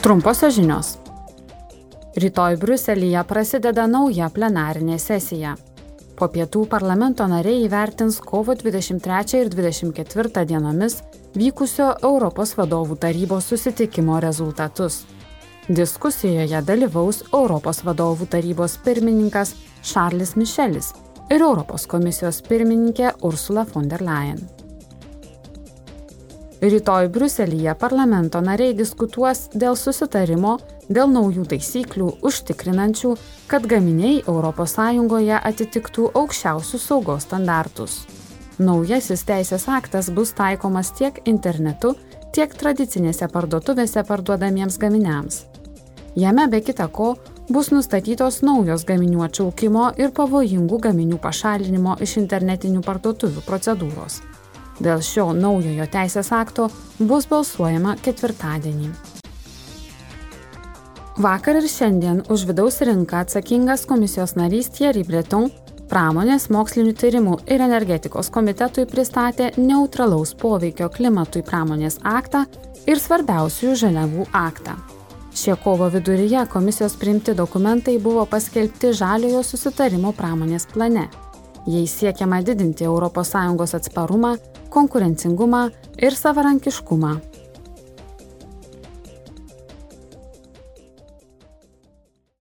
Trumposios žinios. Rytoj Bruselėje prasideda nauja plenarinė sesija. Po pietų parlamento nariai įvertins kovo 23 ir 24 dienomis vykusio Europos vadovų tarybos susitikimo rezultatus. Diskusijoje dalyvaus Europos vadovų tarybos pirmininkas Šarlis Mišelis ir Europos komisijos pirmininkė Ursula von der Leyen. Rytoj Bruselėje parlamento nariai diskutuos dėl susitarimo dėl naujų taisyklių užtikrinančių, kad gaminiai ES atitiktų aukščiausius saugos standartus. Naujasis teisės aktas bus taikomas tiek internetu, tiek tradicinėse parduotuvėse parduodamiems gaminiams. Jame be kita ko bus nustatytos naujos gaminių atšaukimo ir pavojingų gaminių pašalinimo iš internetinių parduotuvių procedūros. Dėl šio naujojo teisės akto bus balsuojama ketvirtadienį. Vakar ir šiandien už vidaus rinką atsakingas komisijos narys Thierry Breton pramonės mokslinių tyrimų ir energetikos komitetui pristatė neutralaus poveikio klimatui pramonės aktą ir svarbiausiųjų žaliavų aktą. Šie kovo viduryje komisijos priimti dokumentai buvo paskelbti žaliojo susitarimo pramonės plane. Jais siekiama didinti ES atsparumą konkurencingumą ir savarankiškumą